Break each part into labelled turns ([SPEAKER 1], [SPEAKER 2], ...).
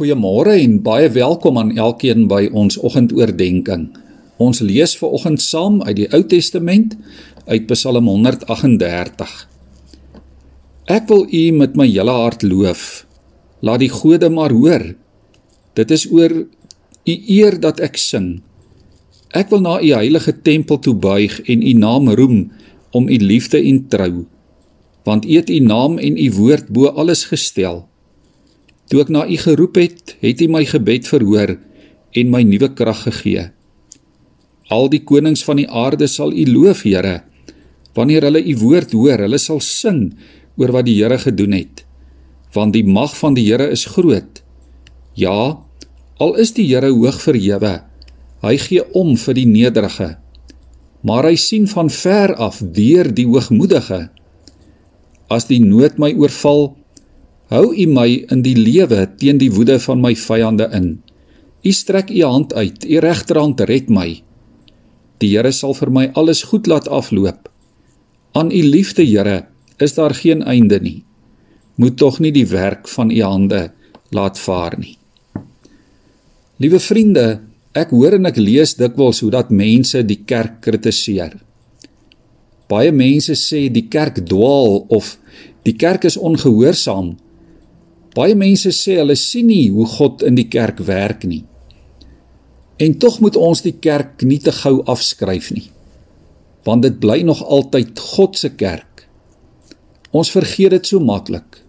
[SPEAKER 1] Goeiemôre en baie welkom aan elkeen by ons oggendoordenkings. Ons lees ver oggend saam uit die Ou Testament uit Psalm 138. Ek wil U met my hele hart loof. Laat die gode maar hoor. Dit is oor U eer dat ek sing. Ek wil na U heilige tempel toe buig en U naam roem om U liefde en trou. Want U het U naam en U woord bo alles gestel. Toe ek na U geroep het, het U my gebed verhoor en my nuwe krag gegee. Al die konings van die aarde sal U loof, Here. Wanneer hulle U woord hoor, hulle sal sing oor wat die Here gedoen het. Want die mag van die Here is groot. Ja, al is die Here hoog verhewe, hy gee om vir die nederige. Maar hy sien van ver af deur die hoogmoedige. As die nood my oorval, Hou U my in die lewe teen die woede van my vyande in. U strek U hand uit, U regterhand red my. Die Here sal vir my alles goed laat afloop. Aan U liefde, Here, is daar geen einde nie. Moet tog nie die werk van U hande laat vaar nie. Liewe vriende, ek hoor en ek lees dikwels hoe dat mense die kerk kritiseer. Baie mense sê die kerk dwaal of die kerk is ongehoorsaam Baie mense sê hulle sien nie hoe God in die kerk werk nie. En tog moet ons die kerk nie te gou afskryf nie. Want dit bly nog altyd God se kerk. Ons vergeet dit so maklik.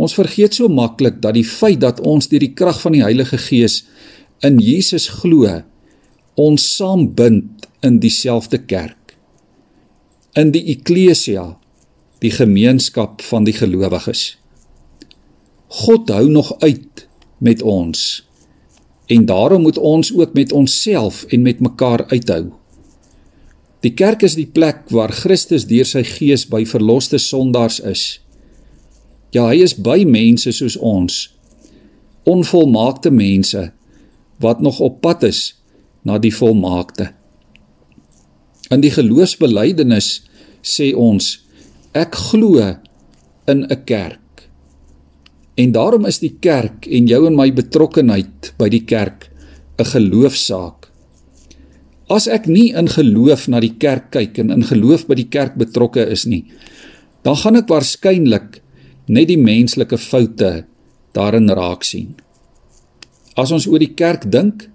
[SPEAKER 1] Ons vergeet so maklik dat die feit dat ons deur die krag van die Heilige Gees in Jesus glo, ons saambind in dieselfde kerk. In die eklesia, die gemeenskap van die gelowiges. God hou nog uit met ons. En daarom moet ons ook met onsself en met mekaar uithou. Die kerk is die plek waar Christus deur sy gees by verloste sondaars is. Ja, hy is by mense soos ons. Onvolmaakte mense wat nog op pad is na die volmaakte. In die geloofsbelijdenis sê ons ek glo in 'n kerk. En daarom is die kerk en jou en my betrokkenheid by die kerk 'n geloofsaak. As ek nie in geloof na die kerk kyk en in geloof by die kerk betrokke is nie, dan gaan ek waarskynlik net die menslike foute daarin raak sien. As ons oor die kerk dink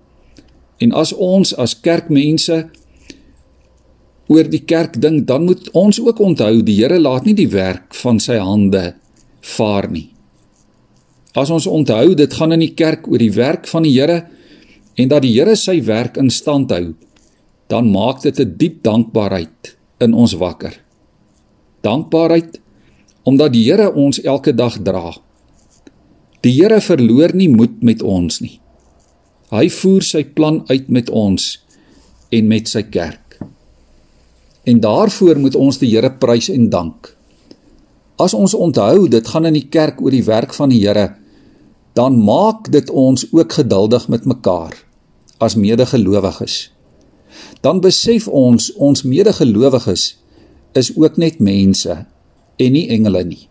[SPEAKER 1] en as ons as kerkmense oor die kerk dink, dan moet ons ook onthou die Here laat nie die werk van sy hande vaar nie. As ons onthou dit gaan in die kerk oor die werk van die Here en dat die Here sy werk in stand hou, dan maak dit 'n diep dankbaarheid in ons wakker. Dankbaarheid omdat die Here ons elke dag dra. Die Here verloor nie moed met ons nie. Hy voer sy plan uit met ons en met sy kerk. En daarvoor moet ons die Here prys en dank. As ons onthou, dit gaan in die kerk oor die werk van die Here dan maak dit ons ook geduldig met mekaar as medegelowiges. Dan besef ons ons medegelowiges is ook net mense en nie engele nie.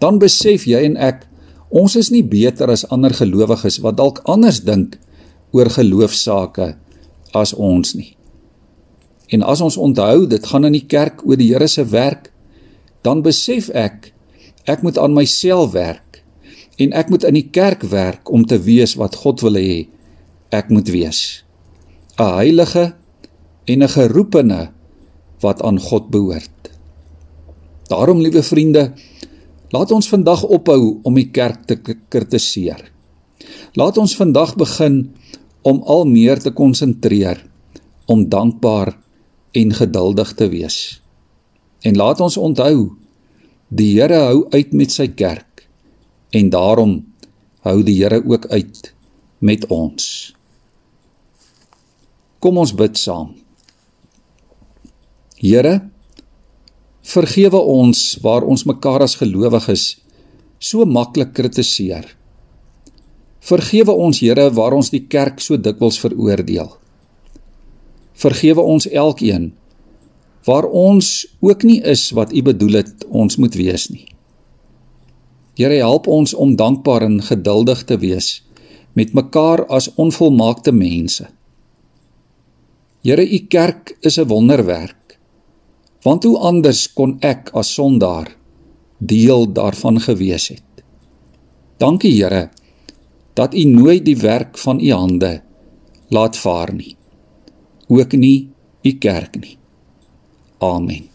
[SPEAKER 1] Dan besef jy en ek ons is nie beter as ander gelowiges wat dalk anders dink oor geloofsaake as ons nie. En as ons onthou dit gaan in die kerk oor die Here se werk, dan besef ek ek moet aan myself werk en ek moet in die kerk werk om te wees wat God wil hê ek moet wees. 'n Heilige en 'n geroepene wat aan God behoort. Daarom liewe vriende, laat ons vandag ophou om die kerk te kritiseer. Laat ons vandag begin om al meer te konsentreer om dankbaar en geduldig te wees. En laat ons onthou, die Here hou uit met sy kerk en daarom hou die Here ook uit met ons. Kom ons bid saam. Here, vergewe ons waar ons mekaar as gelowiges so maklik kritiseer. Vergewe ons, Here, waar ons die kerk so dikwels veroordeel. Vergewe ons elkeen waar ons ook nie is wat U bedoel het ons moet wees nie. Here help ons om dankbaar en geduldig te wees met mekaar as onvolmaakte mense. Here, u kerk is 'n wonderwerk. Want hoe anders kon ek as sondaar deel daarvan gewees het? Dankie Here dat u nooit die werk van u hande laat vaar nie. Ook nie u kerk nie. Amen.